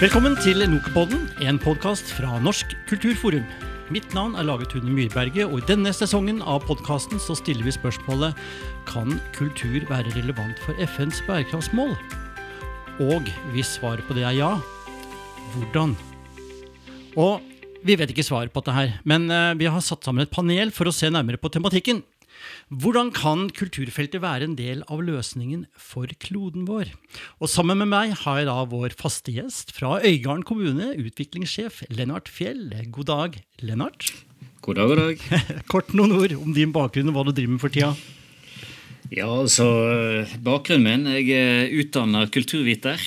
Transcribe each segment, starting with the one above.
Velkommen til Nokepodden, en podkast fra Norsk kulturforum. Mitt navn er Lage Tune Myrberget, og i denne sesongen av podkasten så stiller vi spørsmålet Kan kultur være relevant for FNs bærekraftsmål? Og hvis svaret på det er ja, hvordan? Og vi vet ikke svaret på dette her, men eh, vi har satt sammen et panel for å se nærmere på tematikken. Hvordan kan kulturfeltet være en del av løsningen for kloden vår? Og sammen med meg har jeg da vår faste gjest fra Øygarden kommune, utviklingssjef Lennart Fjell. God dag, Lennart. God dag, god dag. Kort noen ord om din bakgrunn og hva du driver med for tida. Ja, altså Bakgrunnen min Jeg er utdanna kulturviter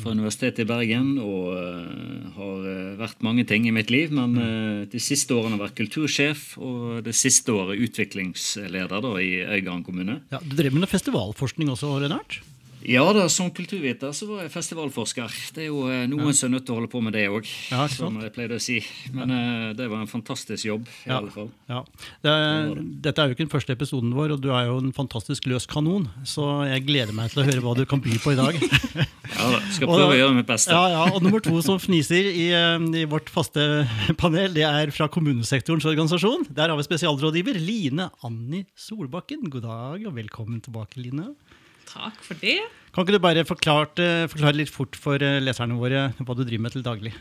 fra Universitetet i Bergen og uh, har uh, vært mange ting i mitt liv. Men uh, de siste årene har jeg vært kultursjef, og det siste året utviklingsleder da, i Øygarden kommune. Ja, du drev med noe festivalforskning også, Lennart? Ja da, som kulturviter så var jeg festivalforsker. Det er jo noen ja. som er nødt til å holde på med det òg, ja, som jeg pleide å si. Men uh, det var en fantastisk jobb. i ja. alle fall. Ja. Det er, dette er jo ikke den første episoden vår, og du er jo en fantastisk løs kanon. Så jeg gleder meg til å høre hva du kan by på i dag. ja da, skal prøve og, å gjøre mitt beste. Ja, ja, og nummer to som fniser i, i, vårt faste panel, det er fra kommunesektorens organisasjon. Der har vi spesialrådgiver Line Anni Solbakken. God dag og velkommen tilbake, Line. Takk for det. Kan ikke du bare forklare, forklare litt fort for eh, leserne våre hva du driver med til daglig?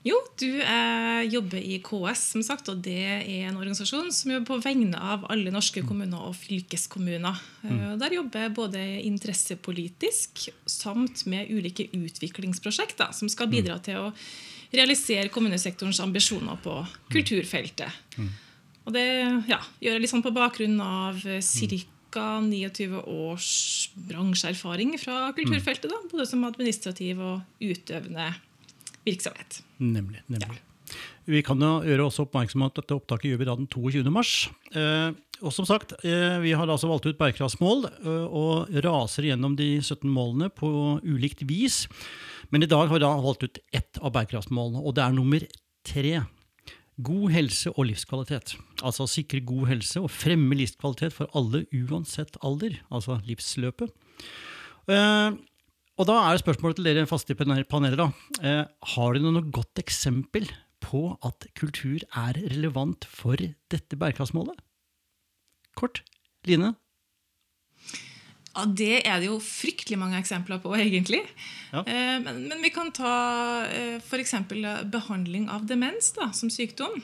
Jo, du eh, jobber i KS, som sagt, og det er en organisasjon som jobber på vegne av alle norske kommuner og fylkeskommuner. Mm. Uh, der jobber jeg både interessepolitisk samt med ulike utviklingsprosjekter som skal bidra mm. til å realisere kommunesektorens ambisjoner på kulturfeltet. Mm. Og det ja, gjør jeg litt sånn på bakgrunn av ca. 29 års bransjeerfaring fra kulturfeltet. Da, både som administrativ og utøvende virksomhet. Nemlig. nemlig. Ja. Vi kan jo gjøre også oppmerksom at dette opptaket gjør vi da den 22. mars. Eh, og som sagt, eh, Vi har altså valgt ut bærekraftsmål eh, og raser gjennom de 17 målene på ulikt vis. Men i dag har vi da valgt ut ett av bærekraftsmålene, og det er nummer tre. God helse og livskvalitet. Altså sikre god helse og fremme livskvalitet for alle uansett alder. Altså livsløpet. Eh, og da er spørsmålet til dere faste paneler. Eh, har dere noe godt eksempel på at kultur er relevant for dette bærekraftsmålet? Kort. Line? Ja, Det er det jo fryktelig mange eksempler på, egentlig. Ja. Eh, men, men, vi kan ta eh, f.eks. behandling av demens da, som sykdom.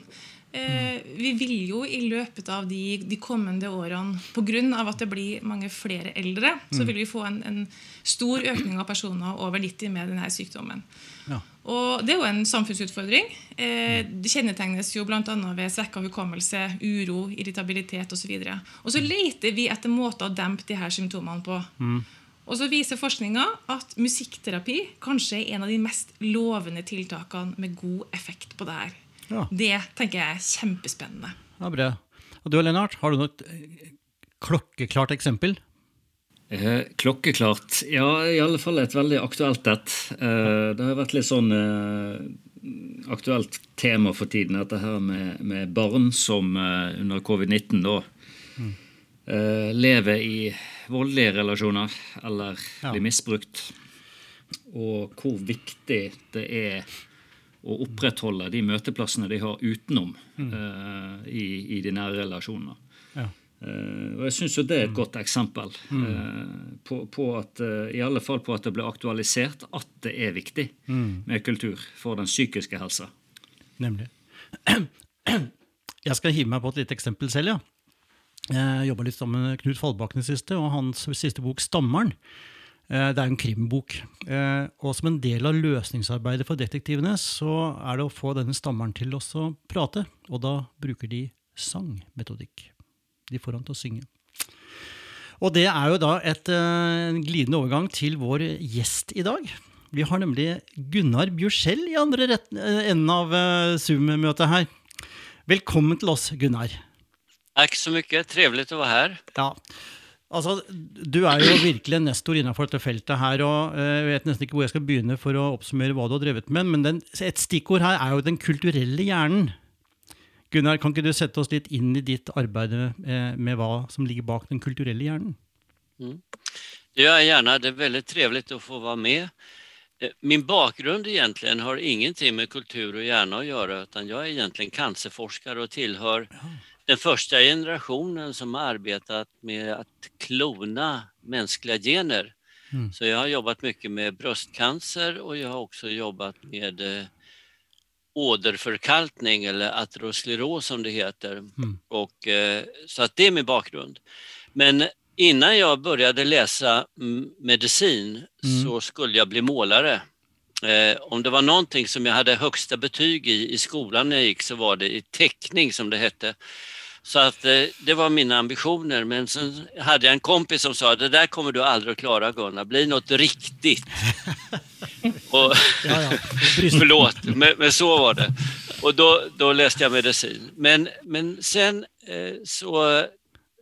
Eh, vi vil jo i løpet av de, de kommende årene, pga. at det blir mange flere eldre, så mm. vil vi få en, en stor økning av personer over 90 med denne sykdommen. Ja. Og Det er jo en samfunnsutfordring. Eh, det kjennetegnes jo bl.a. ved svekka hukommelse, uro, irritabilitet osv. Og, så og så leter vi etter måter å dempe de her symptomene på. Mm. Og så viser forskninga at musikkterapi kanskje er en av de mest lovende tiltakene med god effekt på det her. Ja. Det tenker jeg er kjempespennende. Ja, bra. Og du Lennart, har du noe klokkeklart eksempel? Eh, klokkeklart. Ja, i alle fall et veldig aktuelt et. Eh, det har vært litt sånn eh, aktuelt tema for tiden, dette her med, med barn som eh, under covid-19 da mm. lever i voldelige relasjoner eller ja. blir misbrukt. Og hvor viktig det er å opprettholde de møteplassene de har utenom mm. i, i de nære relasjonene. Uh, Jeg syns det er et mm. godt eksempel mm. uh, på, på, at uh, i alle fall på at det blir aktualisert at det er viktig mm. med kultur for den psykiske helsa. Nemlig. Jeg skal hive meg på et lite eksempel selv. ja. Jeg jobba litt sammen med Knut Fallbakken i siste, og hans siste bok 'Stammeren'. Det er en krimbok. Og som en del av løsningsarbeidet for detektivene så er det å få denne stammeren til å prate, og da bruker de sangmetodikk. De får han til å synge. Og det er jo da et, eh, en glidende overgang til vår gjest i dag. Vi har nemlig Gunnar Bjursell i andre eh, enden av eh, Zoom-møtet her. Velkommen til oss, Gunnar. Takk så mye. Trivelig å være her. Ja. Altså, Du er jo virkelig en nestor innenfor dette feltet her, og jeg vet nesten ikke hvor jeg skal begynne for å oppsummere hva du har drevet med, men den, et stikkord her er jo den kulturelle hjernen. Gunnar, kan ikke du sette oss litt inn i ditt arbeid eh, med hva som ligger bak den kulturelle hjernen? Mm. Det gjør jeg gjerne. Det er veldig trivelig å få være med. Eh, min bakgrund egentligen har ingenting med kultur och hjärna att göra utan jag är egentligen cancerforskare och tillhör den första generationen som har arbetat med att klona mänskliga gener. Mm. Så jag har jobbat mycket med bröstcancer och jag har också jobbat med eh, åderförkalkning eller ateroskleros som det heter. Mm. Och, eh, så att det är min bakgrund. Men innan jag började läsa medicin mm. så skulle jag bli målare. Eh, om det var någonting som jag hade högsta betyg i i skolan när jag gick så var det i teckning som det hette. Så att eh, det var mina ambitioner men sen hade jag en kompis som sa det där kommer du aldrig att klara Gunnar, bli något riktigt. och, ja, ja. förlåt, men, men, så var det. Och då, då läste jag medicin. Men, men sen eh, så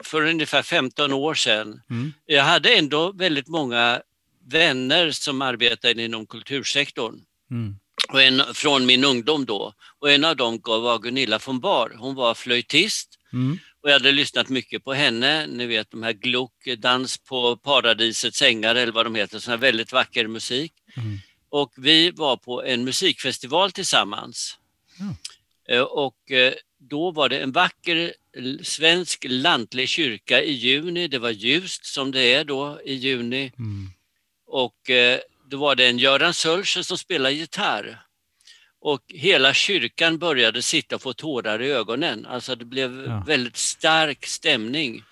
för ungefär 15 år sedan, mm. jag hade ändå väldigt många vänner som arbetade inom kultursektorn. Mm. Och en, från min ungdom då. Och en av dem var Gunilla von Bar. Hon var flöjtist mm. och jag hade lyssnat mycket på henne. Ni vet de här Gluck, Dans på paradisets ängar eller vad de heter, sån här väldigt vacker musik. Mm. Och vi var på en musikfestival tillsammans. Mm. Och eh, då var det en vacker svensk lantlig kyrka i juni. Det var ljust som det är då i juni. Mm. Och eh, då var det en Göran Sölscher som spelade gitarr. Och hela kyrkan började sitta och få tårar i ögonen. Alltså det blev ja. väldigt stark stämning.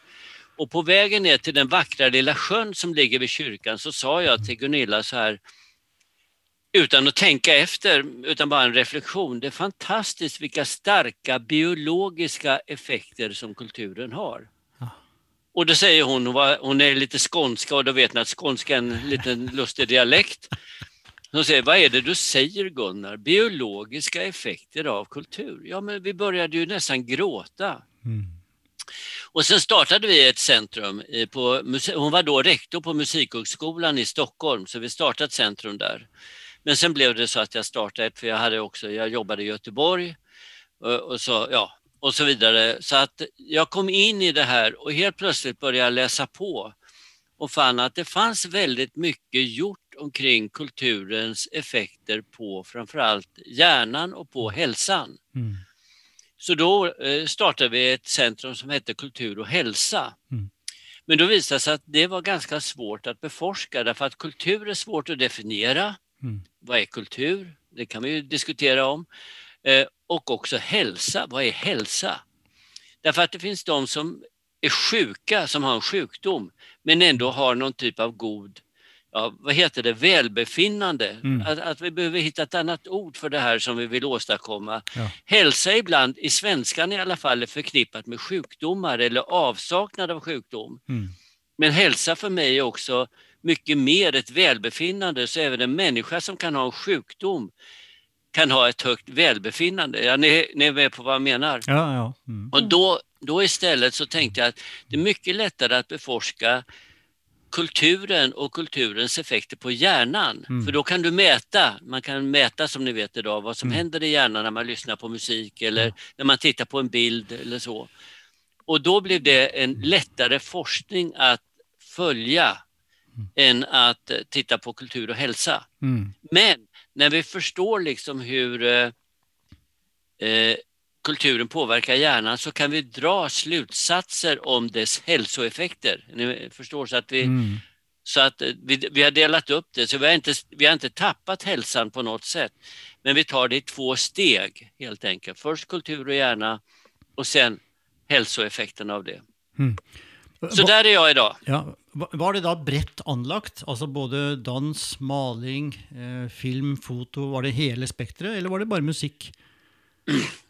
Och på vägen ner till den vackra lilla sjön som ligger vid kyrkan så sa jag till Gunilla så här, utan att tänka efter, utan bara en reflektion. Det är fantastiskt vilka starka biologiska effekter som kulturen har. Och då säger hon, hon är lite skånska och då vet ni att skånska är en liten lustig dialekt. Hon säger, vad är det du säger Gunnar? Biologiska effekter av kultur? Ja, men vi började ju nästan gråta. Mm. Och sen startade vi ett centrum. På, hon var då rektor på Musikhögskolan i Stockholm, så vi startade ett centrum där. Men sen blev det så att jag startade ett, för jag, hade också, jag jobbade i Göteborg och, och så, ja, och så vidare. Så att jag kom in i det här och helt plötsligt började jag läsa på och fann att det fanns väldigt mycket gjort omkring kulturens effekter på framförallt hjärnan och på hälsan. Mm. Så då eh, startade vi ett centrum som hette Kultur och hälsa. Mm. Men då visade det sig att det var ganska svårt att beforska därför att kultur är svårt att definiera. Mm. Vad är kultur? Det kan vi ju diskutera om. Eh, och också hälsa. Vad är hälsa? Därför att det finns de som är sjuka, som har en sjukdom, men ändå har någon typ av god ja, vad heter det, välbefinnande. Mm. Att, att, vi behöver hitta ett annat ord för det här som vi vill åstadkomma. Ja. Hälsa ibland, i svenskan i alla fall, är förknippat med sjukdomar eller avsaknad av sjukdom. Mm. Men hälsa för mig är också mycket mer ett välbefinnande, så även en människa som kan ha en sjukdom kan ha ett högt välbefinnande. Ja, ni, ni är med på vad jag menar? Ja, ja. Mm. Och då, då istället så tänkte jag att det är mycket lättare att beforska kulturen och kulturens effekter på hjärnan. Mm. För då kan du mäta, man kan mäta som ni vet idag vad som mm. händer i hjärnan när man lyssnar på musik eller mm. när man tittar på en bild eller så. Och då blev det en lättare forskning att följa mm. än att titta på kultur och hälsa. Mm. Men när vi förstår liksom hur eh, eh, kulturen påverkar hjärnan så kan vi dra slutsatser om dess hälsoeffekter. Ni förstår så att vi, mm. så att eh, vi, vi har delat upp det, så vi har, inte, vi har inte tappat hälsan på något sätt. Men vi tar det i två steg helt enkelt. Först kultur och hjärna och sen hälsoeffekten av det. Mm. Så där är jag idag. Ja, var det då brett anlagt? Alltså både dans, maling, eh, film, foto. Var det hela spektret eller var det bara musik?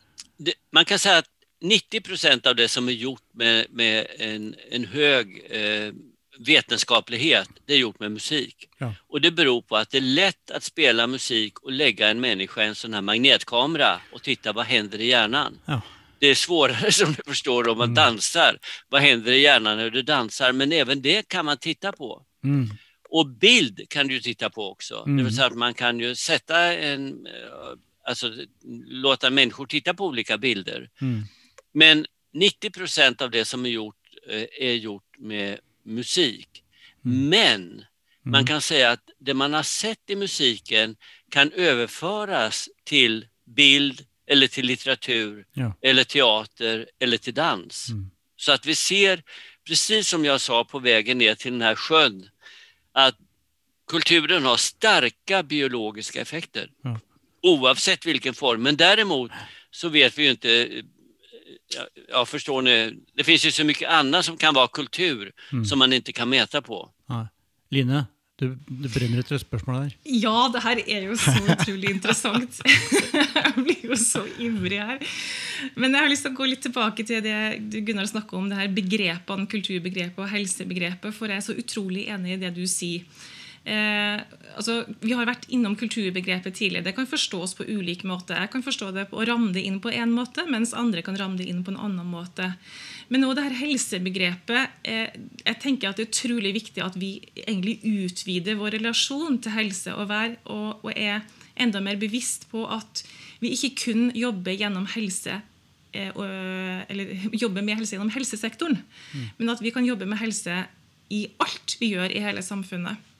Det, man kan säga att 90 procent av det som är gjort med, med en, en hög eh, vetenskaplighet, det är gjort med musik. Ja. Och det beror på att det är lätt att spela musik och lägga en människa i en sån här magnetkamera och titta vad händer i hjärnan. Ja. Det är svårare som du förstår om man mm. dansar. Vad händer i hjärnan när du dansar? Men även det kan man titta på. Mm. Och bild kan du titta på också. Mm. Det vill mm. säga att man kan ju sätta en, eh, alltså låta människor titta på olika bilder. Mm. Men 90 procent av det som är gjort eh, är gjort med musik. Mm. Men Man mm. kan säga att det man har sett i musiken kan överföras till bild eller till litteratur ja. eller teater eller till dans. Mm. Så att vi ser, precis som jag sa på vägen ner till den här sjön, att kulturen har starka biologiska effekter. Ja. Oavsett vilken form. Men däremot så vet vi ju inte Ja, ja, förstår ni, det finns ju så mycket annat som kan vara kultur mm. som man inte kan mäta på. Ja. Line, du, du brenner etter et spørsmål der. Ja, det her er jo så utrolig interessant. jeg blir jo så ivrig her. Men jeg har lyst til å gå litt tilbake til det Gunnar snakka om, det her begrepene, kulturbegrepet og helsebegrepet. For jeg er så utrolig enig i det du sier. Eh, altså, vi har vært innom kulturbegrepet tidligere. Det kan forstås på ulik måte. Jeg kan forstå det og ramme det inn på én måte, mens andre kan ramme det inn på en annen måte. Men nå det her helsebegrepet eh, Jeg tenker at det er utrolig viktig at vi egentlig utvider vår relasjon til helse og vær, og, og er enda mer bevisst på at vi ikke kun jobber gjennom helse eh, eller jobber med helse gjennom helsesektoren, mm. men at vi kan jobbe med helse i alt vi gjør i hele samfunnet.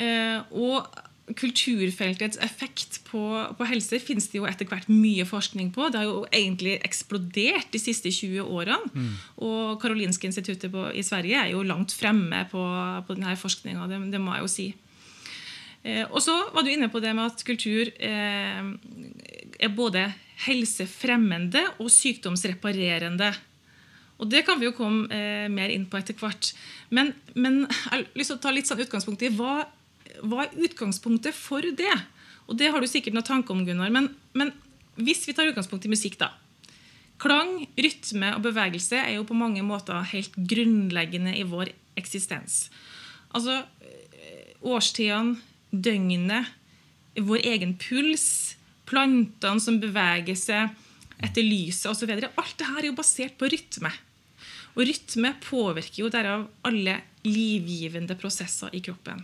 Eh, og kulturfeltets effekt på, på, helse finnes det jo etter hvert mye forskning på. Det har jo egentlig eksplodert de siste 20 årene. Mm. Og Karolinska instituttet på, i Sverige er jo langt fremme på, på denne forskninga. Det, det, må jeg jo si. Eh, og så var du inne på det med at kultur eh, er både helsefremmende og sykdomsreparerende. Og Det kan vi jo komme eh, mer inn på etter hvert. Men, men, jeg har lyst til å ta litt sånn utgangspunkt i hva hva er utgangspunktet for det? Og Det har du sikkert noen tanke om, Gunnar. Men, men, hvis vi tar utgangspunkt i musikk, da. Klang, rytme og bevegelse er jo på mange måter helt grunnleggende i vår eksistens. Altså årstidene, døgnet, vår egen puls, plantene som beveger seg etter lyset osv. Alt dette er jo basert på rytme. Og rytme påvirker jo derav alle livgivende prosesser i kroppen.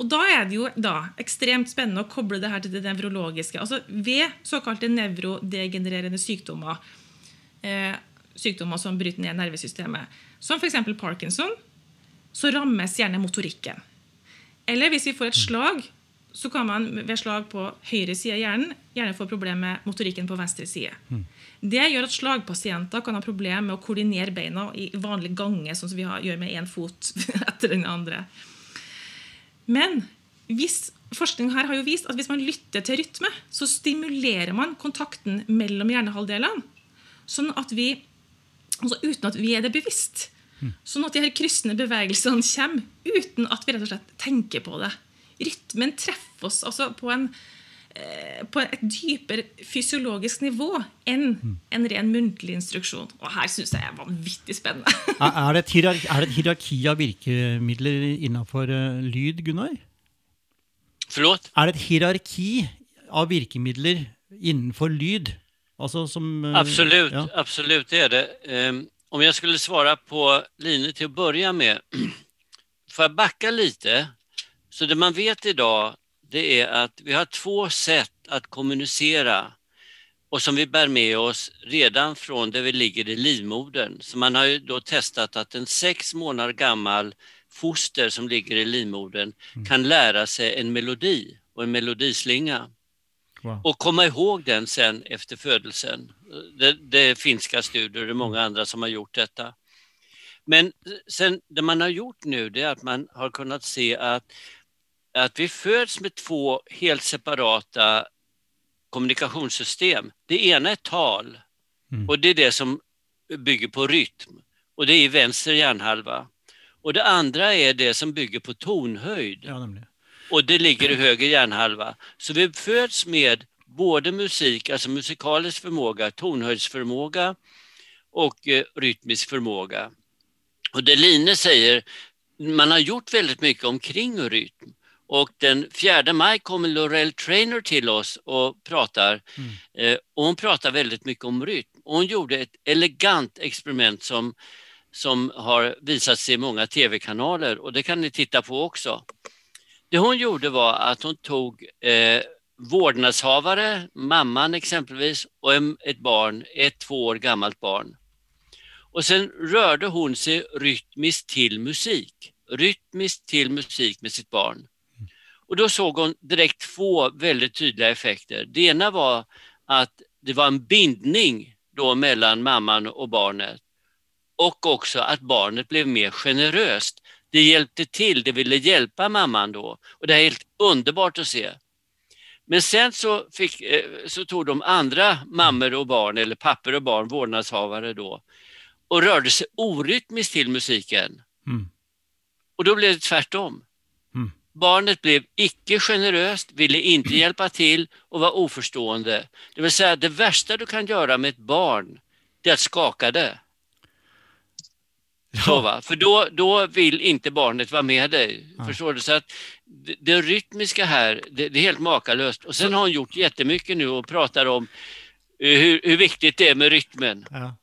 Og Da er det jo da ekstremt spennende å koble det her til det nevrologiske. Altså Ved såkalte nevrodegenererende sykdommer, eh, sykdommer som bryter ned nervesystemet, som f.eks. parkinson, så rammes gjerne motorikken. Eller hvis vi får et slag, så kan man ved slag på høyre side av hjernen gjerne få problemer med motorikken på venstre side. Mm. Det gjør at slagpasienter kan ha problemer med å koordinere beina i vanlig gange, sånn som vi gjør med én fot etter den andre. Men hvis, forskning her har jo vist at hvis man lytter til rytme, så stimulerer man kontakten mellom hjernehalvdelene. Sånn at vi, altså uten at vi er det bevisst. Sånn at de her kryssende bevegelsene kommer uten at vi rett og slett tenker på det. Rytmen treffer oss altså på, en, på et dypere fysiologisk nivå enn en ren muntlig instruksjon. Og her syns jeg er vanvittig spennende. er, det et er det et hierarki av virkemidler innenfor uh, lyd, Gunnar? Förlåt? Er det et hierarki av virkemidler innenfor lyd? Alltså som, uh, absolut, ja. absolut det är det. Um, om jag skulle svara på Line till att börja med, får jag backa lite? Så det man vet idag, det är att vi har två sätt att kommunicera och som vi bär med oss redan från där vi ligger i livmodern. Så man har ju då testat att en sex månader gammal foster som ligger i livmodern mm. kan lära sig en melodi och en melodislinga. Wow. Och komma ihåg den sen efter födelsen. Det, det är finska studier, är många andra som har gjort detta. Men sen det man har gjort nu det är att man har kunnat se att, att vi föds med två helt separata kommunikationssystem. Det ena är tal mm. och det är det som bygger på rytm och det är i vänster hjärnhalva. Och det andra är det som bygger på tonhöjd. Ja, och det ligger i höger hjärnhalva. Så vi föds med både musik, alltså musikalisk förmåga, tonhöjdsförmåga och eh, rytmisk förmåga. Och det Line säger, man har gjort väldigt mycket omkring rytm. Och den 4 maj kommer Laurel Trainer till oss och pratar. Mm. Eh, och hon pratar väldigt mycket om rytm. Och hon gjorde ett elegant experiment som, som har visats i många tv-kanaler och det kan ni titta på också. Det hon gjorde var att hon tog eh, vårdnadshavare, mamman exempelvis, och en, ett barn, ett två år gammalt barn. Och sen rörde hon sig rytmiskt till musik rytmiskt till musik med sitt barn. Och då såg hon direkt två väldigt tydliga effekter. Det ena var att det var en bindning då mellan mamman och barnet och också att barnet blev mer generöst. Det hjälpte till, det ville hjälpa mamman då och det är helt underbart att se. Men sen så, fick, eh, så tog de andra mammor och barn, eller papper och barn, vårdnadshavare då, och rörde sig orytmiskt till musiken. Mm. Och då blev det tvärtom. Barnet blev icke generöst, ville inte hjälpa till och var oförstående. Det vill säga det värsta du kan göra med ett barn, det är att skaka det. Ja. Så, va? För då, då vill inte barnet vara med dig. Ja. Förstår du? Så att det, det rytmiska här, det, det, är helt makalöst. Och sen har hon gjort jättemycket nu och pratar om hur, hur viktigt det är med rytmen. Ja.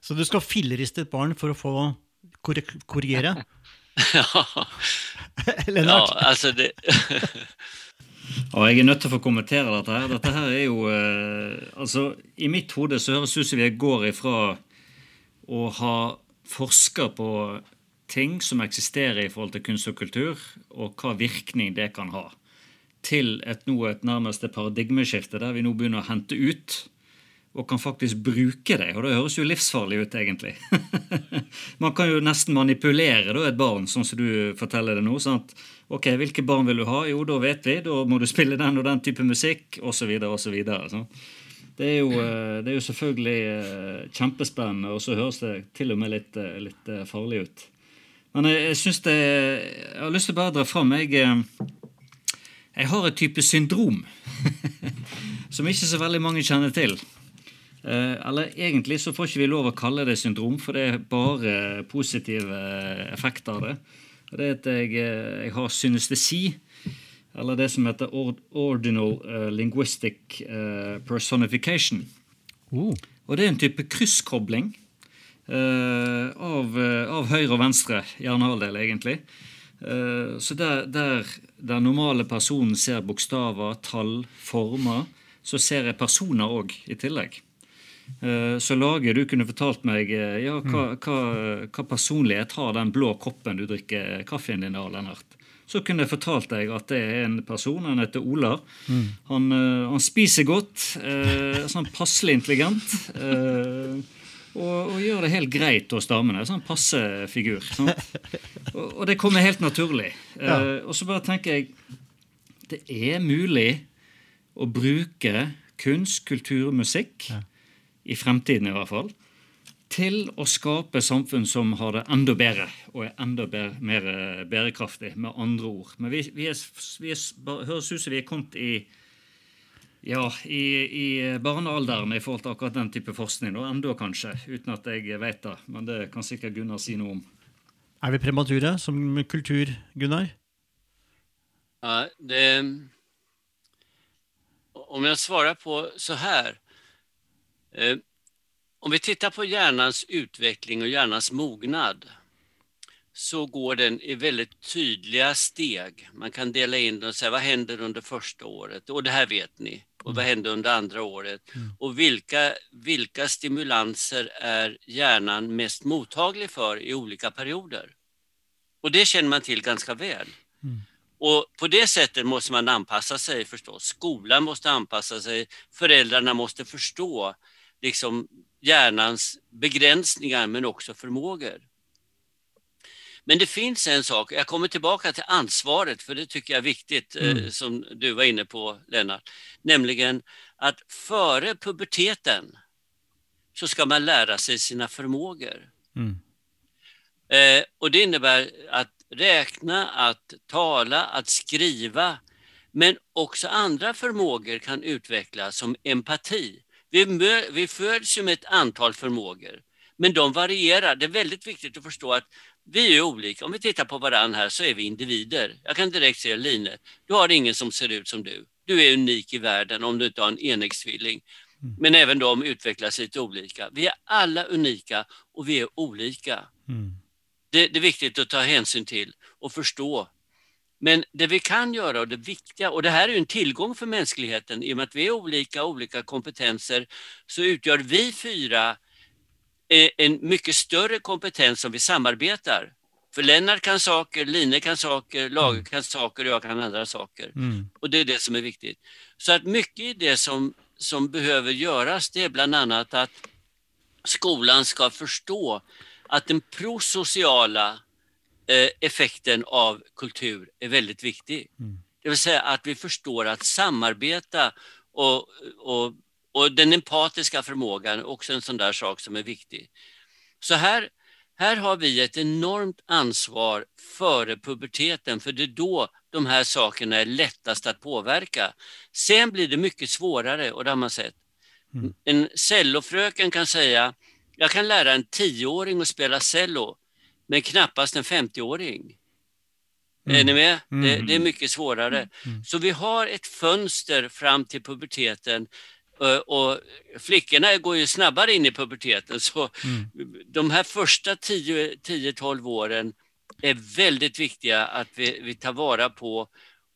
Så du ska filleriste ett barn för att få korrigera? ja. ja, alltså det... Ja, jeg er nødt til å få kommentere dette. her. Dette her er jo eh, Altså, I mitt hode så høres det ut som vi går ifra å ha forska på ting som eksisterer i forhold til kunst og kultur, og hva virkning det kan ha, til et, nå et nærmest paradigmeskifte der vi nå begynner å hente ut og kan faktisk bruke det. Og det høres jo livsfarlig ut, egentlig. Man kan jo nesten manipulere da, et barn, sånn som du forteller det nå. sant? Ok, Hvilke barn vil du ha? Jo, da vet vi. Da må du spille den og den type musikk, osv. osv. Det, er jo, eh, det er jo selvfølgelig eh, kjempespennende, og så høres det til og med litt, eh, litt farlig ut. Men jeg, jeg syns det Jeg har lyst til å bare dra fram. Jeg, jeg har et type syndrom som ikke så veldig mange kjenner til. Eh, eller egentlig så får ikke vi lov å kalle det syndrom, for det er bare positive effekter av det. Og det er at jeg, eh, jeg har synestesi, eller det som heter ordinal linguistic personification. Uh. Og det er en type krysskobling av, av, høyre og venstre hjernehalvdel, egentlig. så der, der den normale personen ser bokstaver, tall, former, så ser jeg personer òg i tillegg. Eh, så Lage, du kunne fortalt meg eh, ja, hva, mm. hva, hva, personlighet har den blå koppen du drikker kaffen din av, Lennart. Så kunne jeg fortalt deg at det er en person. Han heter Ola. Mm. Han, eh, han, spiser godt. Eh, sånn passelig intelligent. Eh, og, og, gjør det helt greit hos damene. Sånn passe figur. Og, og, det kommer helt naturlig. Eh, ja. og så bare tenker jeg Det er mulig å bruke kunst, kultur, musikk ja i fremtiden i hvert fall, til å skape samfunn som har det enda bedre og er enda bedre, mer bærekraftig, med andre ord. Men vi, vi, er, vi er, høres ut som vi er kommet i ja, i, i barnealderen i forhold til akkurat den type forskning. Og enda kanskje, uten at jeg vet det. Men det kan sikkert Gunnar si noe om. Er vi premature som kultur, Gunnar? Ja, det Om jag svarar på så här om vi tittar på hjärnans utveckling och hjärnans mognad så går den i väldigt tydliga steg. Man kan dela in den och säga vad händer under första året? Och det här vet ni. Och vad händer under andra året? Mm. Och vilka, vilka stimulanser är hjärnan mest mottaglig för i olika perioder? Och det känner man till ganska väl. Mm. Och på det sättet måste man anpassa sig förstås. Skolan måste anpassa sig, föräldrarna måste förstå liksom hjärnans begränsningar men också förmågor. Men det finns en sak, jag kommer tillbaka till ansvaret för det tycker jag är viktigt eh, mm. som du var inne på Lennart, nämligen att före puberteten så ska man lära sig sina förmågor. Mm. Eh, och det innebär att räkna, att tala, att skriva, men också andra förmågor kan utvecklas som empati. Vi, vi föds ju med ett antal förmågor, men de varierar. Det är väldigt viktigt att förstå att vi är olika. Om vi tittar på varandra här så är vi individer. Jag kan direkt säga Line, du har ingen som ser ut som du. Du är unik i världen om du inte har en enäggstvilling. Mm. Men även de utvecklas lite olika. Vi är alla unika och vi är olika. Mm. Det, det, är viktigt att ta hänsyn till och förstå men det vi kan göra och det viktiga, och det här är en tillgång för mänskligheten, i och med att vi är olika, olika kompetenser, så utgör vi fyra eh, en mycket större kompetens om vi samarbetar. För Lennart kan saker, Line kan saker, Lage mm. kan saker och jag kan andra saker. Mm. Och det är det som är viktigt. Så att mycket i det som, som behöver göras det är bland annat att skolan ska förstå att den prosociala effekten av kultur är väldigt viktig. Mm. Det vill säga att vi förstår att samarbeta och, och, och den empatiska förmågan är också en sån där sak som är viktig. Så här, här har vi ett enormt ansvar före puberteten för det är då de här sakerna är lättast att påverka. Sen blir det mycket svårare och det har man sett. Mm. En cellofröken kan säga, jag kan lära en tioåring att spela cello, men knappast en 50-åring. Mm. Är ni med? Mm. Det, det, är mycket svårare. Mm. mm. Så vi har ett fönster fram till puberteten eh, och flickorna går ju snabbare in i puberteten så mm. de här första 10-12 åren är väldigt viktiga att vi, vi tar vara på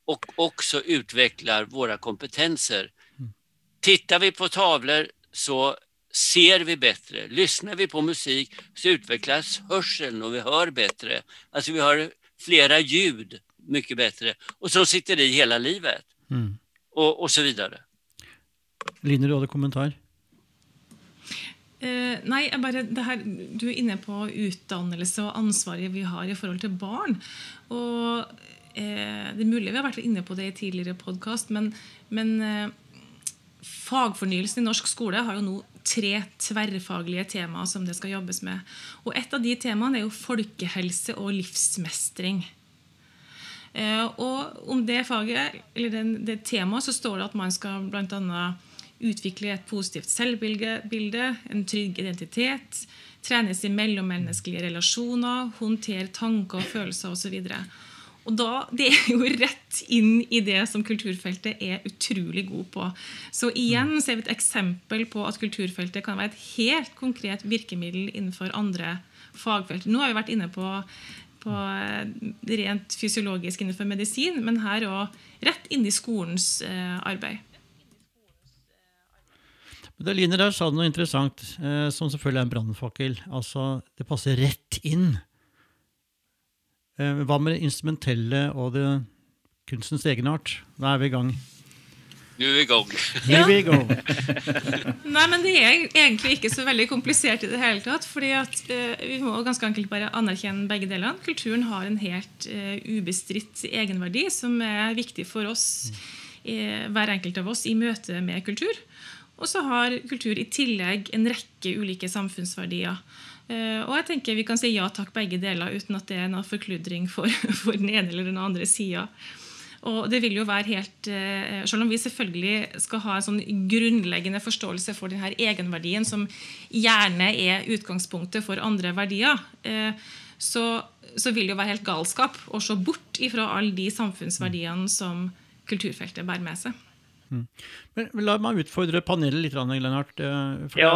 och också utvecklar våra kompetenser. Mm. Tittar vi på tavlor så ser vi bättre. Lyssnar vi på musik så utvecklas hörseln och vi hör bättre. Alltså vi har flera ljud mycket bättre och som sitter i hela livet. Mm. Och, och så vidare. Line, du hade kommentar? Eh, nei, bare det her, Du er inne på utdannelse og ansvaret vi har i forhold til barn. Og eh, Det er mulig vi har vært inne på det i tidligere podkast, men, men eh, fagfornyelsen i norsk skole har jo nå tre tverrfaglige temaer som det skal jobbes med. Og Et av de temaene er jo folkehelse og livsmestring. Eh, og Om det faget, eller det, det temaet så står det at man skal bl.a. utvikle et positivt selvbilde, en trygg identitet, trenes i mellommenneskelige relasjoner, håndtere tanker og følelser osv. Og da, Det er jo rett inn i det som kulturfeltet er utrolig god på. Så igjen ser vi et eksempel på at kulturfeltet kan være et helt konkret virkemiddel innenfor andre fagfelt. Nå har vi vært inne på, på eh, rent fysiologisk innenfor medisin, men her òg rett inn i skolens eh, arbeid. Det Line der sa noe interessant, eh, som selvfølgelig er en brannfakkel. Altså, det passer rett inn Eh, hva med det instrumentelle og det kunstens egenart? Da er vi i gang. Nå er vi i gang. Ja. vi i gang. Nei, men Det er egentlig ikke så veldig komplisert i det hele tatt. fordi at uh, Vi må ganske enkelt bare anerkjenne begge delene. Kulturen har en helt uh, ubestridt egenverdi som er viktig for oss, uh, hver enkelt av oss, i møte med kultur. Og så har kultur i tillegg en rekke ulike samfunnsverdier. Eh, og jeg tenker vi kan si ja takk begge deler uten at det er noe forkludring for, for den ene eller den andre sida. Og det vil jo være helt, eh, Selv om vi selvfølgelig skal ha en sånn grunnleggende forståelse for denne egenverdien, som gjerne er utgangspunktet for andre verdier, eh, så, så vil det jo være helt galskap å se bort ifra alle de samfunnsverdiene som kulturfeltet bærer med seg. Mm. Men, la meg utfordre panelet litt, Lennart. For ja.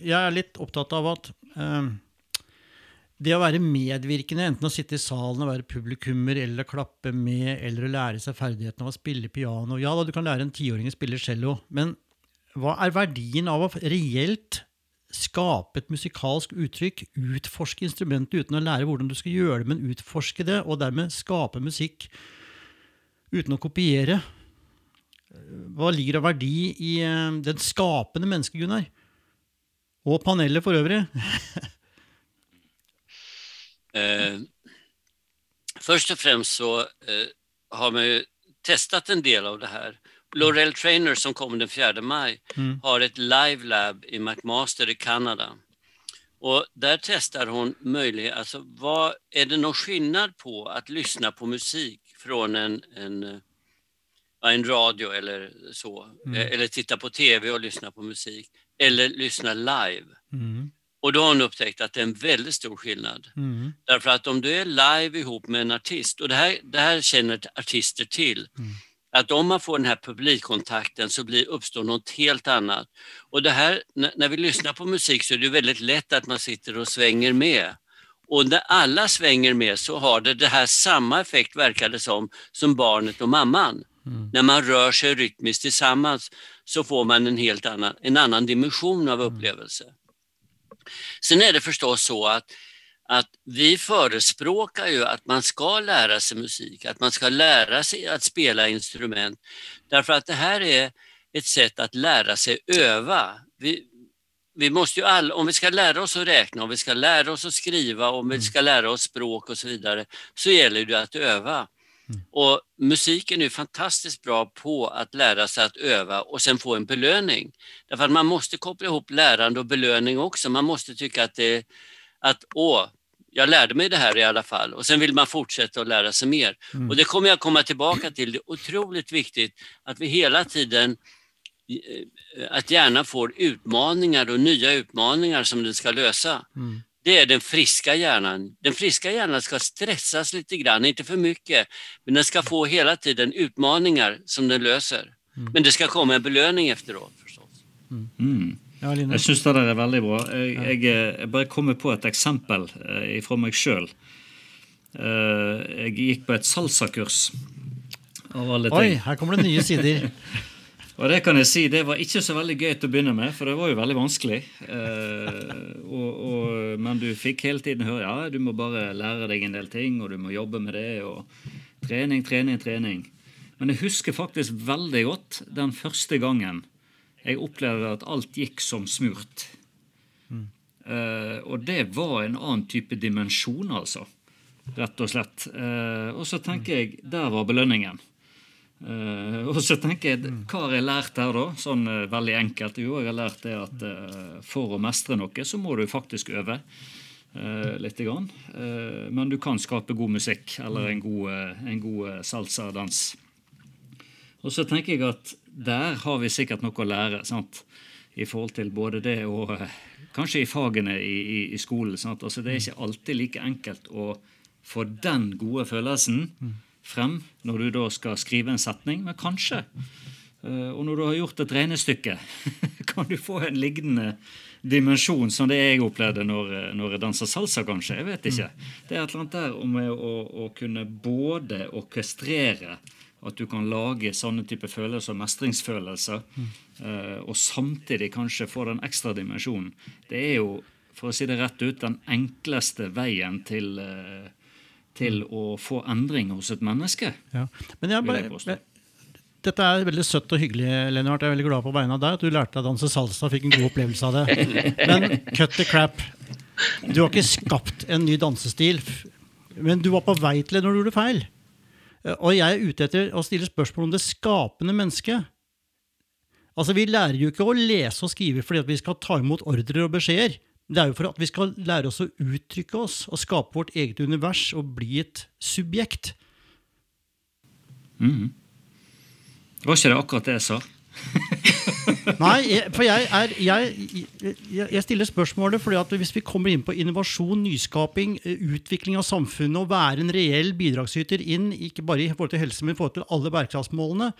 jeg er litt opptatt av at Ehm, det å være medvirkende, enten å sitte i salen og være publikummer, eller klappe med, eller å lære seg ferdighetene av å spille piano Ja da, du kan lære en tiåring å spille cello, men hva er verdien av å reelt skape et musikalsk uttrykk, utforske instrumentet uten å lære hvordan du skal gjøre det, men utforske det, og dermed skape musikk uten å kopiere? Hva ligger av verdi i ehm, den skapende mennesket, Gunnar? Och paneler för övrigt. eh, först och främst så eh, har man ju testat en del av det här. Laurel Trainer som kommer den 4 maj mm. har ett live lab i McMaster i Kanada. Och där testar hon möjlighet, alltså vad, är det någon skillnad på att lyssna på musik från en, en, en radio eller så, mm. Eh, eller titta på tv och lyssna på musik eller lyssna live. Mm. Och då har hon upptäckt att det är en väldigt stor skillnad. Mm. Därför att om du är live ihop med en artist, och det här, det här känner artister till, mm. att om man får den här publikkontakten så blir, uppstår något helt annat. Och det här, när vi lyssnar på musik så är det väldigt lätt att man sitter och svänger med. Och när alla svänger med så har det det här samma effekt, verkar det som, som barnet och mamman. Mm. När man rör sig rytmiskt tillsammans så får man en helt annan, en annan dimension av mm. upplevelse. Sen är det förstås så att, att vi förespråkar ju att man ska lära sig musik, att man ska lära sig att spela instrument. Därför att det här är ett sätt att lära sig öva. Vi, vi måste ju all, om vi ska lära oss att räkna, om vi ska lära oss att skriva, om vi mm. ska lära oss språk och så vidare, så gäller det att öva. Mm. Och musiken är fantastiskt bra på att lära sig att öva och sen få en belöning. Därför att man måste koppla ihop lärande och belöning också. Man måste tycka att det att åh, jag lärde mig det här i alla fall och sen vill man fortsätta att lära sig mer. Mm. Och det kommer jag komma tillbaka till. Det är otroligt viktigt att vi hela tiden eh, att hjärnan får utmaningar och nya utmaningar som den ska lösa. Mm. Det är den friska hjärnan. Den friska hjärnan ska stressas lite grann, inte för mycket, men den ska få hela tiden utmaningar som den löser. Mm. Men det ska komma en belöning efteråt förstås. Mm. mm. Ja, jeg syns det er veldig bra. Jeg, jeg, bare kommer på et eksempel eh, fra meg sjøl. Eh, jeg gikk på et salsakurs. Oi, her kommer det nye sider. og det kan jeg si, det var ikke så veldig gøy til å begynne med, for det var jo veldig vanskelig. Eh, og, og, men du fikk hele tiden høre ja, du må bare lære deg en del ting, og du må jobbe med det. og Trening, trening, trening. Men jeg husker faktisk veldig godt den første gangen jeg opplevde at alt gikk som smurt. Mm. Eh, og det var en annen type dimensjon, altså. Rett og slett. Eh, og så tenker jeg der var belønningen. Uh, og så tenker jeg, mm. Hva har jeg lært her, da? Sånn veldig enkelt. Jo, jeg har lært det at for å mestre noe, så må du faktisk øve. litt grann. men du kan skape god musikk eller en god, en god salsa-dans. Og så tenker jeg at der har vi sikkert noe å lære. Sant? I forhold til både det og eh, kanskje i fagene i, i, i skolen. Sant? Altså, det er ikke alltid like enkelt å få den gode følelsen frem når du da skal skrive en setning, men kanskje. Eh, og når du har gjort et regnestykke, kan du få en lignende dimensjon som det jeg opplevde når, når jeg danser salsa, kanskje. Jeg vet ikke. Det er et eller annet der om å, å kunne både orkestrere at du kan lage sånne type følelser, mestringsfølelser, mm. uh, og samtidig kanskje få den ekstra dimensjonen. Det er jo, for å si det rett ut, den enkleste veien til, uh, til å få endring hos et menneske. Ja. Men jeg bare, jeg dette er veldig søtt og hyggelig, Lennart. Jeg er veldig glad på vegne av deg at du lærte deg å danse salsa og fikk en god opplevelse av det. Men cut the crap. Du har ikke skapt en ny dansestil, men du var på vei til det når du gjorde feil. Eh, og jeg er ute etter å stille spørsmål om det skapende mennesket. Altså, Vi lærer jo ikke å lese og skrive fordi vi skal ta imot ordrer og beskjeder. Det er jo for at vi skal lære oss å uttrykke oss og skape vårt eget univers og bli et subjekt. Mm. Var ikke det akkurat det jeg sa? Nei, for jeg, er, jeg, jeg, stiller spørsmålet fordi at hvis vi kommer inn på innovasjon, nyskaping, eh, utvikling av samfunnet og være en reell bidragsyter inn, ikke bare i forhold til helse, men i forhold til alle bærekraftsmålene,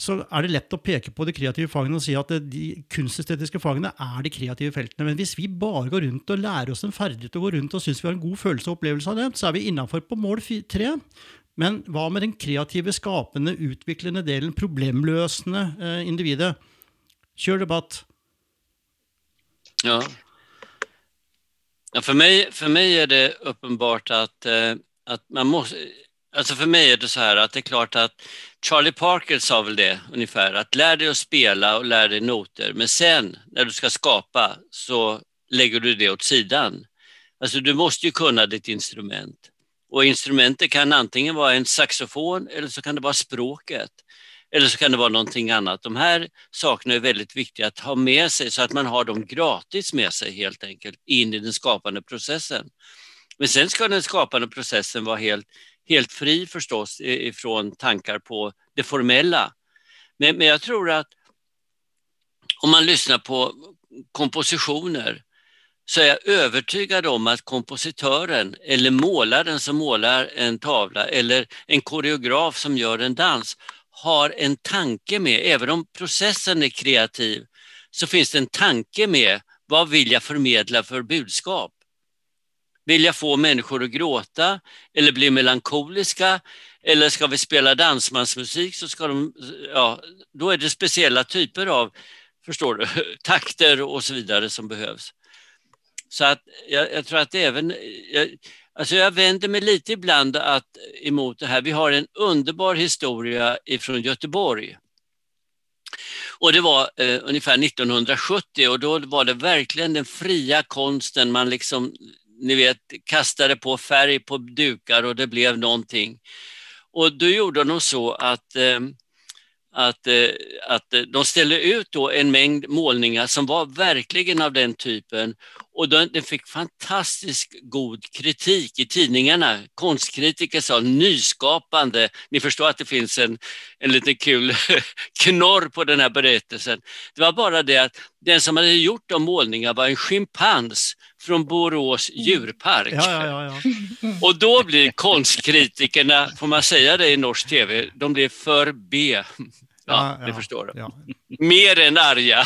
så er det lett å peke på de kreative fagene og si at eh, de kunstestetiske fagene er de kreative feltene. Men hvis vi bare går rundt og lærer oss en ferdighet og går rundt og syns vi har en god følelse og opplevelse av det, så er vi innafor på mål tre. Men hva med den kreative, skapende, utviklende delen, problemløsende eh, individet? Kör debatt. Ja. ja för, mig, för mig är det uppenbart att, eh, att man måste... Alltså för mig är det så här att det är klart att Charlie Parker sa väl det ungefär, att lär dig att spela och lär dig noter, men sen när du ska skapa så lägger du det åt sidan. Alltså du måste ju kunna ditt instrument. Och instrumentet kan antingen vara en saxofon eller så kan det vara språket. Eller så kan det vara någonting annat. De här sakerna är väldigt viktiga att ha med sig så att man har dem gratis med sig helt enkelt in i den skapande processen. Men sen ska den skapande processen vara helt, helt fri förstås ifrån tankar på det formella. Men, men jag tror att om man lyssnar på kompositioner så är jag övertygad om att kompositören eller målaren som målar en tavla eller en koreograf som gör en dans har en tanke med, även om processen är kreativ, så finns det en tanke med vad vill jag förmedla för budskap? Vill jag få människor att gråta eller bli melankoliska? Eller ska vi spela dansmansmusik så ska de, ja, då är det speciella typer av, förstår du, takter och så vidare som behövs. Så att jag, jag tror att även, jag, alltså jag vänder mig lite ibland att, emot det här. Vi har en underbar historia ifrån Göteborg. Och det var eh, ungefär 1970 och då var det verkligen den fria konsten. Man liksom, ni vet, kastade på färg på dukar och det blev någonting. Och då gjorde de så att eh, att, eh, att de ställde ut då en mängd målningar som var verkligen av den typen och den fick fantastiskt god kritik i tidningarna. Konstkritiker sa nyskapande. Ni förstår att det finns en, en liten kul knorr på den här berättelsen. Det var bara det att den som hade gjort de målningarna var en schimpans från Borås djurpark. Ja, ja, ja, och då blir konstkritikerna, får man säga det i norsk tv, de blir för B. Ja, ja, det förstår du. Ja. Mer än arga.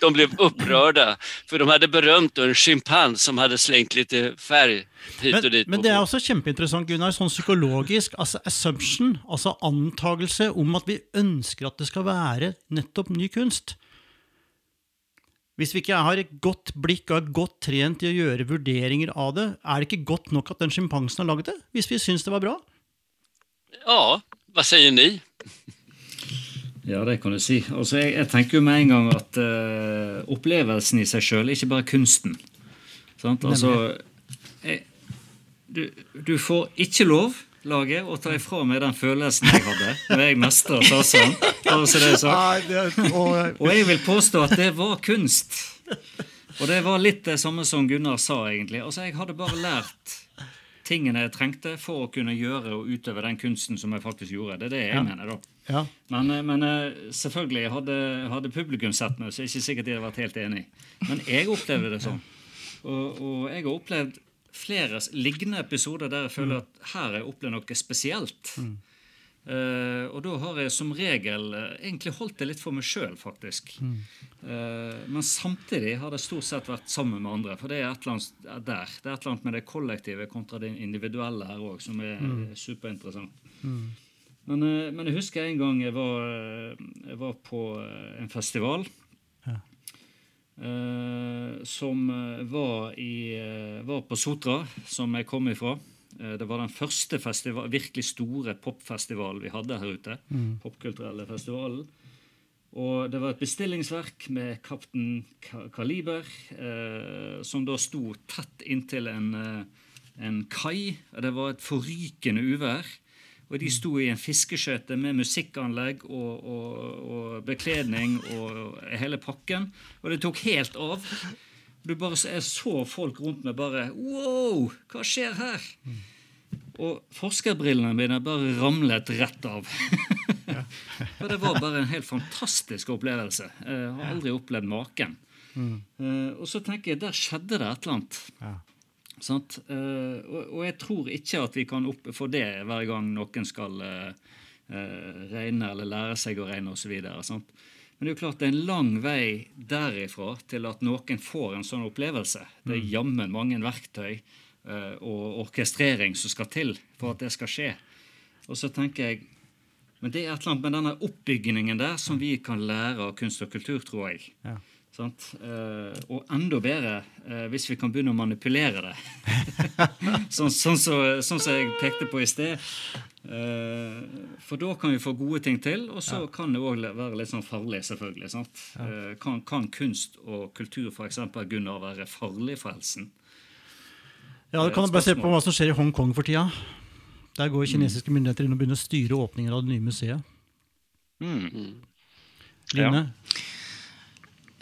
De blev upprörda, för de hade berömt en schimpans som hade slängt lite färg hit men, och dit. Men det är också kjempeinteressant, Gunnar, sånn psykologisk alltså assumption, alltså antagelse om att vi önskar att det ska vara nettopp ny kunst. Hvis vi ikke har et godt blikk og er godt trent i å gjøre vurderinger av det, er det ikke godt nok at den sjimpansen har laget det? Hvis vi syns det var bra? Ja, vad säger ni? Ja, det kan du si. Altså, jeg, jeg, tenker jo med en gang at uh, opplevelsen i seg sjøl, ikke bare kunsten. Sant? Altså, jeg, du, du, får ikke lov, laget, å ta ifra meg den følelsen jeg hadde når jeg mestra Tarzan. Og jeg vil påstå at det var kunst. Og det var litt det samme som Gunnar sa, egentlig. Altså, jeg hadde bare lært tingene jeg trengte for å kunne gjøre og utøve den kunsten som jeg faktisk gjorde. Det er det jeg ja. mener, da. Ja. Men, eh, men, eh, selvfølgelig, hadde, hadde, publikum sett meg, så er det ikke sikkert de hadde vært helt enig. Men jeg opplevde det sånn. Og, og jeg har opplevd flere lignende episoder der jeg føler at her har jeg opplevd noe spesielt. Mm. Uh, og da har jeg som regel uh, egentlig holdt det litt for meg sjøl, faktisk. Mm. Uh, men samtidig har det stort sett vært sammen med andre. For det er et eller annet der. Det er et eller annet med det kollektive kontra det individuelle her òg som er mm. superinteressant. Mm. Men, men, jeg husker en gang jeg var, jeg var på en festival. Ja. som var, i, var på Sotra, som jeg kom ifra. Eh, det var den første festival, virkelig store popfestivalen vi hadde her ute. Mm. Popkulturelle festivalen. Og det var et bestillingsverk med Kaptein Kaliber, eh, som da sto tett inntil en, eh, en kai. Det var et forrykende uvær. Og de sto i en fiskeskøyte med musikkanlegg og, og, og, bekledning og hele pakken. Og det tok helt av. Du bare, jeg så folk rundt meg bare Wow, hva skjer her? Mm. Og forskerbrillene mine bare ramlet rett av. For det var bare en helt fantastisk opplevelse. Jeg har aldri opplevd maken. Mm. Uh, og så tenker jeg, der skjedde det et eller annet. Ja. Uh, og, og, jeg tror ikke at vi kan opp, få det hver gang noen skal uh, regne eller lære seg å regne osv. Men det er jo klart det er en lang vei derifra til at noen får en sånn opplevelse. Det er mm. jammen mange verktøy uh, og orkestrering som skal til for at det skal skje. Og så tenker jeg Men det er et eller annet med denne oppbyggingen der som vi kan lære av kunst og kultur, tror jeg. Ja. Uh, og enda bedre uh, hvis vi kan begynne å manipulere det. sånn som så, sånn, så jeg pekte på i sted. Uh, for da kan vi få gode ting til, og så ja. kan det òg være litt sånn farlig, selvfølgelig. Ja. Kan, kan, kunst og kultur f.eks. Gunnar være farlig for helsen? Ja, Du kan bare se på hva som skjer i Hongkong for tida. Der går kinesiske myndigheter inn og begynner å styre åpningen av det nye museet. Mm. Line? Ja.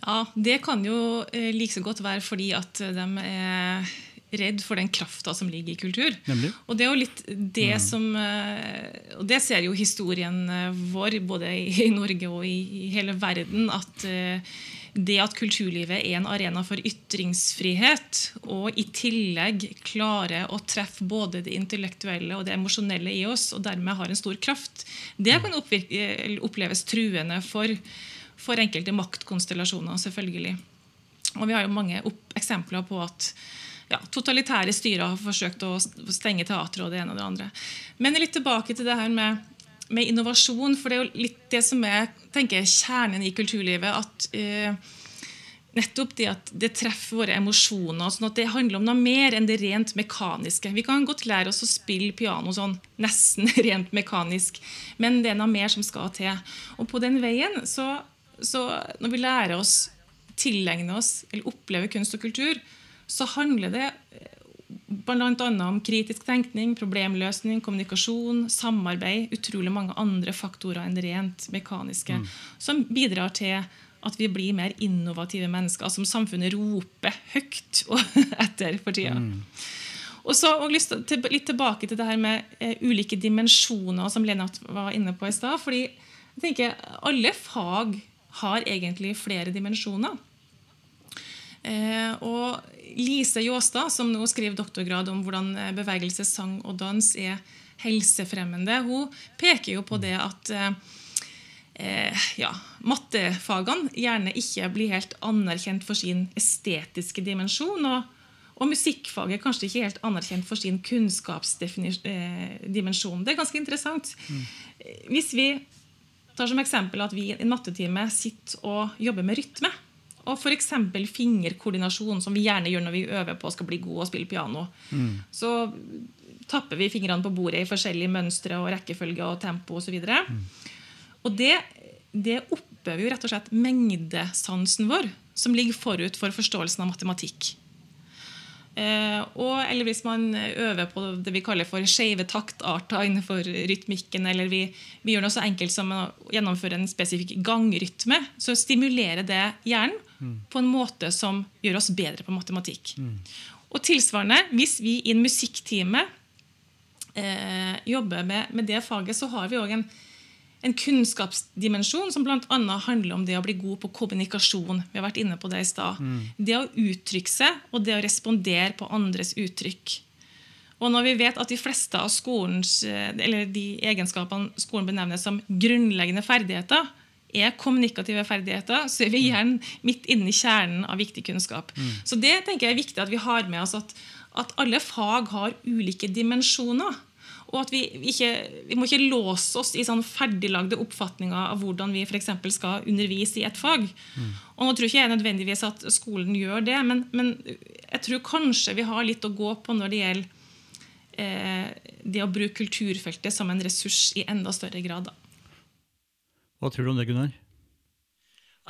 Ja, det kan jo eh, like så godt være fordi at de er redd for den krafta som ligger i kultur. Nemlig. Og det er jo litt det mm. som eh, Og det ser jo historien eh, vår, både i Norge og i hele verden, at det at kulturlivet er en arena for ytringsfrihet, og i tillegg klarer å treffe både det intellektuelle og det emosjonelle i oss, og dermed har en stor kraft, det kan oppleves truende for for enkelte maktkonstellasjoner, selvfølgelig. Og vi har jo mange eksempler på at ja, totalitære styrer har forsøkt å stenge teatret og det ene og det andre. Men litt tilbake til det her med, med innovasjon. For det er jo litt det som er tenker, kjernen i kulturlivet. at eh, nettopp det at det treffer våre emosjoner. sånn at Det handler om noe mer enn det rent mekaniske. Vi kan godt lære oss å spille piano sånn nesten rent mekanisk, men det er noe mer som skal til. Og på den veien, så, så når vi lærer oss, tilegne oss eller oppleve kunst og kultur, så handler det bl.a. om kritisk tenkning, problemløsning, kommunikasjon, samarbeid. Utrolig mange andre faktorer enn det rent mekaniske. Mm. Som bidrar til at vi blir mer innovative mennesker, som samfunnet roper høyt etter for tida. Mm. Og så og lyst til, litt tilbake til det her med eh, ulike dimensjoner, som Lennart var inne på i stad. fordi jeg tenker alle fag har egentlig flere dimensjoner. Eh, og Lise Jåstad, som nå skriver doktorgrad om hvordan eh, bevegelse, sang og dans er helsefremmende, hun peker jo på det at eh, ja, mattefagene gjerne ikke blir helt anerkjent for sin estetiske dimensjon. og og musikkfaget er kanskje ikke helt anerkjent for sin kunnskapsdimensjon. Det er ganske interessant. Mm. Hvis vi tar som eksempel at vi i en mattetime sitter og jobber med rytme, og f.eks. fingerkoordinasjon, som vi gjerne gjør når vi øver på å skal bli gode og spille piano. Mm. Så tapper vi fingrene på bordet i forskjellige mønstre og rekkefølge og tempo. Og, så mm. og det, det oppøver jo rett og slett mengdesansen vår, som ligger forut for forståelsen av matematikk. Eh, og, eller hvis man øver på det vi kaller for skeive taktarter innenfor rytmikken, eller vi, vi, gjør noe så enkelt som å gjennomføre en spesifikk gangrytme, så stimulerer det hjernen mm. på en måte som gjør oss bedre på matematikk. Mm. Og tilsvarende, hvis vi i en musikktime eh, jobber med, med, det faget, så har vi òg en en kunnskapsdimensjon som bl.a. handler om det å bli god på kommunikasjon. Vi har vært inne på Det i sted. Mm. Det å uttrykke seg og det å respondere på andres uttrykk. Og når vi vet at de fleste av skolens, eller de egenskapene skolen benevner som grunnleggende ferdigheter, er kommunikative ferdigheter, så er vi igjen midt inne i kjernen av viktig kunnskap. Mm. Så det tenker jeg er viktig at vi har med oss at, at alle fag har ulike dimensjoner. Og at vi, ikke, vi må ikke låse oss i sånn ferdiglagde oppfatninger av hvordan vi for skal undervise i et fag. Mm. Og nå tror ikke jeg nødvendigvis at skolen gjør det, men, men, jeg tror kanskje vi har litt å gå på når det gjelder eh, det å bruke kulturfeltet som en ressurs i enda større grad. Da. Hva tror du om det, Gunnar?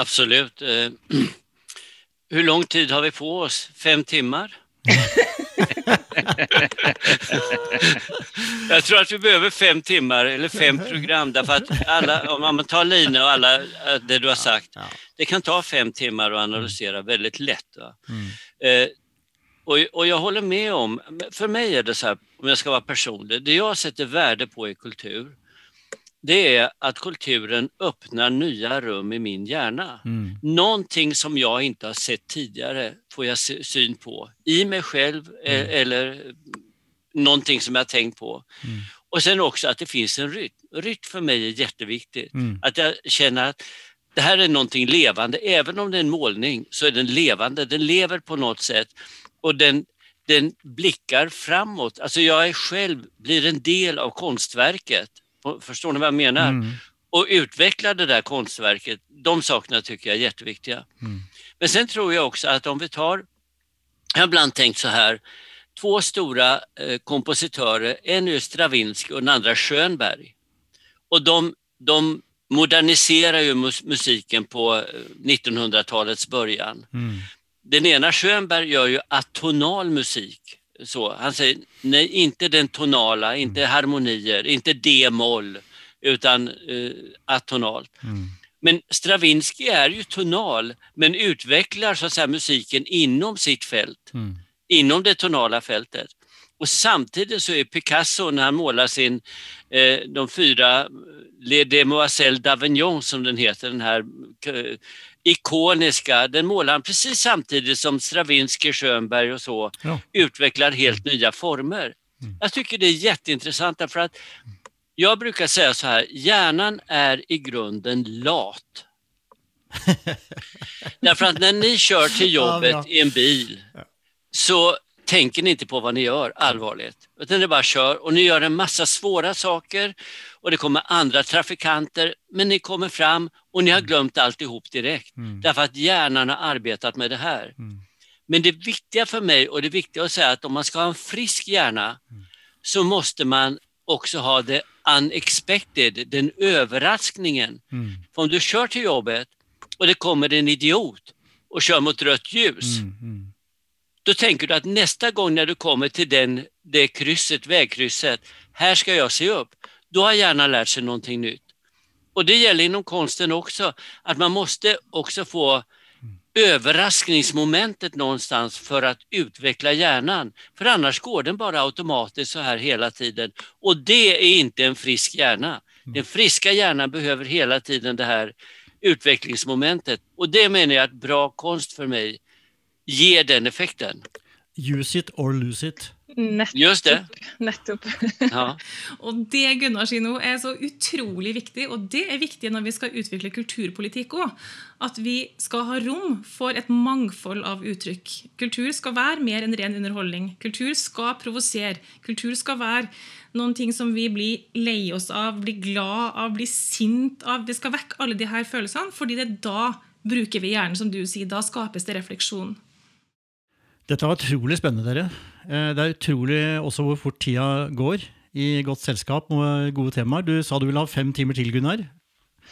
Absolutt. Hvor eh, lang tid har vi på oss? Fem timer? jag tror att vi behöver fem timmar eller fem program därför att alla, om man tar Line och alla eh, det du har sagt, ja, ja. det kan ta fem timmar att analysera mm. väldigt lätt. Mm. Eh, och, och jag håller med om, för mig är det så här, om jag ska vara personlig, det jag sätter värde på i kultur, det är att kulturen öppnar nya rum i min hjärna. Mm. Någonting som jag inte har sett tidigare får jag syn på i mig själv eh, mm. eller någonting som jag tänkt på. Mm. Och sen också att det finns en rytm. Rytm för mig är jätteviktigt. Mm. Att jag känner att det här är någonting levande. Även om det är en målning så är den levande. Den lever på något sätt och den, den blickar framåt. Alltså jag är själv blir en del av konstverket. Förstår ni vad jag menar? Mm. Och utveckla det där konstverket. De sakerna tycker jag är jätteviktiga. Mm. Men sen tror jag också att om vi tar, jag har ibland tänkt så här, två stora eh, kompositörer, en är Stravinsky och den andra Schönberg. Och de, de moderniserar ju mus musiken på 1900-talets eh, början. Mm. Den ena Schönberg gör ju atonal musik. Så, han säger nej, inte den tonala, inte mm. harmonier, inte d-moll, utan eh, atonalt. Mm. Men Stravinsky är ju tonal, men utvecklar så att säga, musiken inom sitt fält. Mm inom det tonala fältet. Och samtidigt så är Picasso när han målar sin, eh, de fyra Les Demoiselles d'Avignon som den heter, den här eh, ikoniska, den målar han precis samtidigt som Stravinsky, Schönberg och så ja. utvecklar helt nya former. Mm. Jag tycker det är jätteintressant därför att jag brukar säga så här, hjärnan är i grunden lat. därför att när ni kör till jobbet ja, i en bil så tänker ni inte på vad ni gör allvarligt. Utan ni bara kör och ni gör en massa svåra saker och det kommer andra trafikanter men ni kommer fram och ni har glömt alltihop direkt. Mm. Därför att hjärnan har arbetat med det här. Mm. Men det viktiga för mig och det viktiga att säga att om man ska ha en frisk hjärna mm. så måste man också ha det unexpected, den överraskningen. Mm. För om du kör till jobbet och det kommer en idiot och kör mot rött ljus, mm, mm. då tänker du att nästa gång när du kommer till den, det krysset, vägkrysset, här ska jag se upp. Då har hjärnan lärt sig någonting nytt. Och det gäller inom konsten också, att man måste också få överraskningsmomentet någonstans för att utveckla hjärnan. För annars går den bara automatiskt så här hela tiden. Och det är inte en frisk hjärna. Den friska hjärnan behöver hela tiden det här utvecklingsmomentet. Och det menar jag att bra konst för mig ger den effekten. Use it or lose it. Nettopp. Just det. Nettopp. Ja. og det Gunnar sier nå, er så utrolig viktig. Og det er viktig når vi skal utvikle kulturpolitikk òg. At vi skal ha rom for et mangfold av uttrykk. Kultur skal være mer enn ren underholdning. Kultur skal provosere. Kultur skal være noen ting som vi blir lei oss av, blir glad av, blir sint av. Det skal vekke alle de her følelsene, fordi det da bruker vi hjernen, som du sier. Da skapes det refleksjon. Dette var utrolig spennende, dere. Eh, det er utrolig også hvor fort tida går i godt selskap med gode temaer. Du sa du ville ha fem timer til, Gunnar.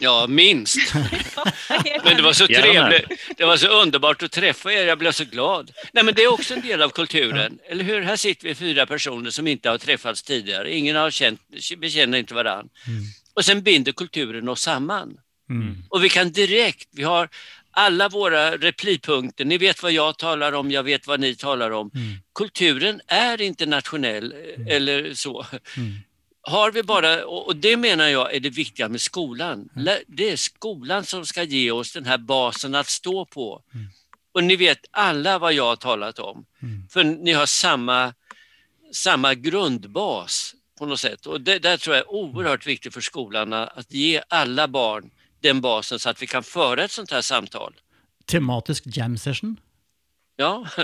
Ja, minst. men det var så trevligt. Det var så underbart att träffa er. Jag blev så glad. Nej, men det är också en del av kulturen. Eller hur? Här sitter vi fyra personer som inte har träffats tidigare. Ingen har känt, vi känner inte varann. Mm. Och sen binder kulturen oss samman. Mm. Och vi kan direkt, vi har alla våra replipunkter, ni vet vad jag talar om, jag vet vad ni talar om. Mm. Kulturen är internationell mm. eller så. Mm. Har vi bara, och det menar jag är det viktiga med skolan. Mm. Det är skolan som ska ge oss den här basen att stå på. Mm. Och ni vet alla vad jag har talat om. Mm. För ni har samma, samma grundbas på något sätt. Och det där tror jag är oerhört viktigt för skolan att ge alla barn den basen så att vi kan föra ett sånt här samtal. Tematisk jam session? Ja.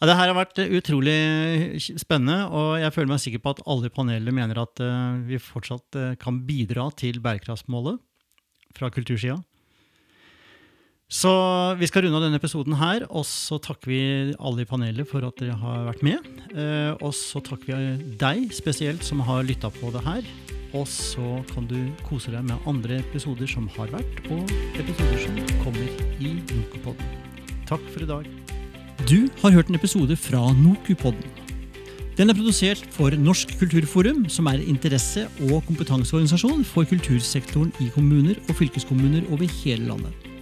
ja. Det her har vært utrolig spennende, og jeg føler meg sikker på at alle panelene mener at uh, vi fortsatt uh, kan bidra til bærekraftsmålet fra kultursida. Så vi skal runde av denne episoden her, og så takker vi alle i panelet for at dere har vært med. Och og så takker vi deg spesielt som har lytta på det her. Og så kan du kose deg med andre episoder som har vært, og episoder som kommer i Nokupodden. Takk for i dag. Du har hørt en episode fra Nokupodden. Den er produsert for Norsk kulturforum, som er interesse- og kompetanseorganisasjon for kultursektoren i kommuner og fylkeskommuner over hele landet.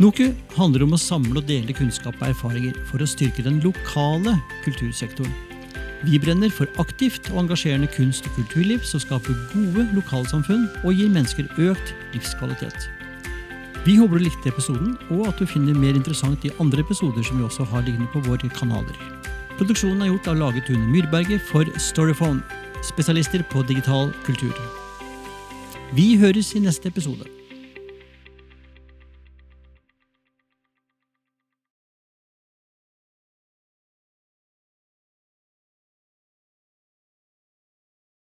NOKU handler om å samle og dele kunnskap og erfaringer for å styrke den lokale kultursektoren. Vi brenner for aktivt og engasjerende kunst- og kulturliv som skaper gode lokalsamfunn og gir mennesker økt livskvalitet. Vi håper du likte episoden, og at du finner mer interessant i andre episoder som vi også har liggende på våre kanaler. Produksjonen er gjort av Lage Tune Myrberget for Storyphone, spesialister på digital kultur. Vi høres i neste episode.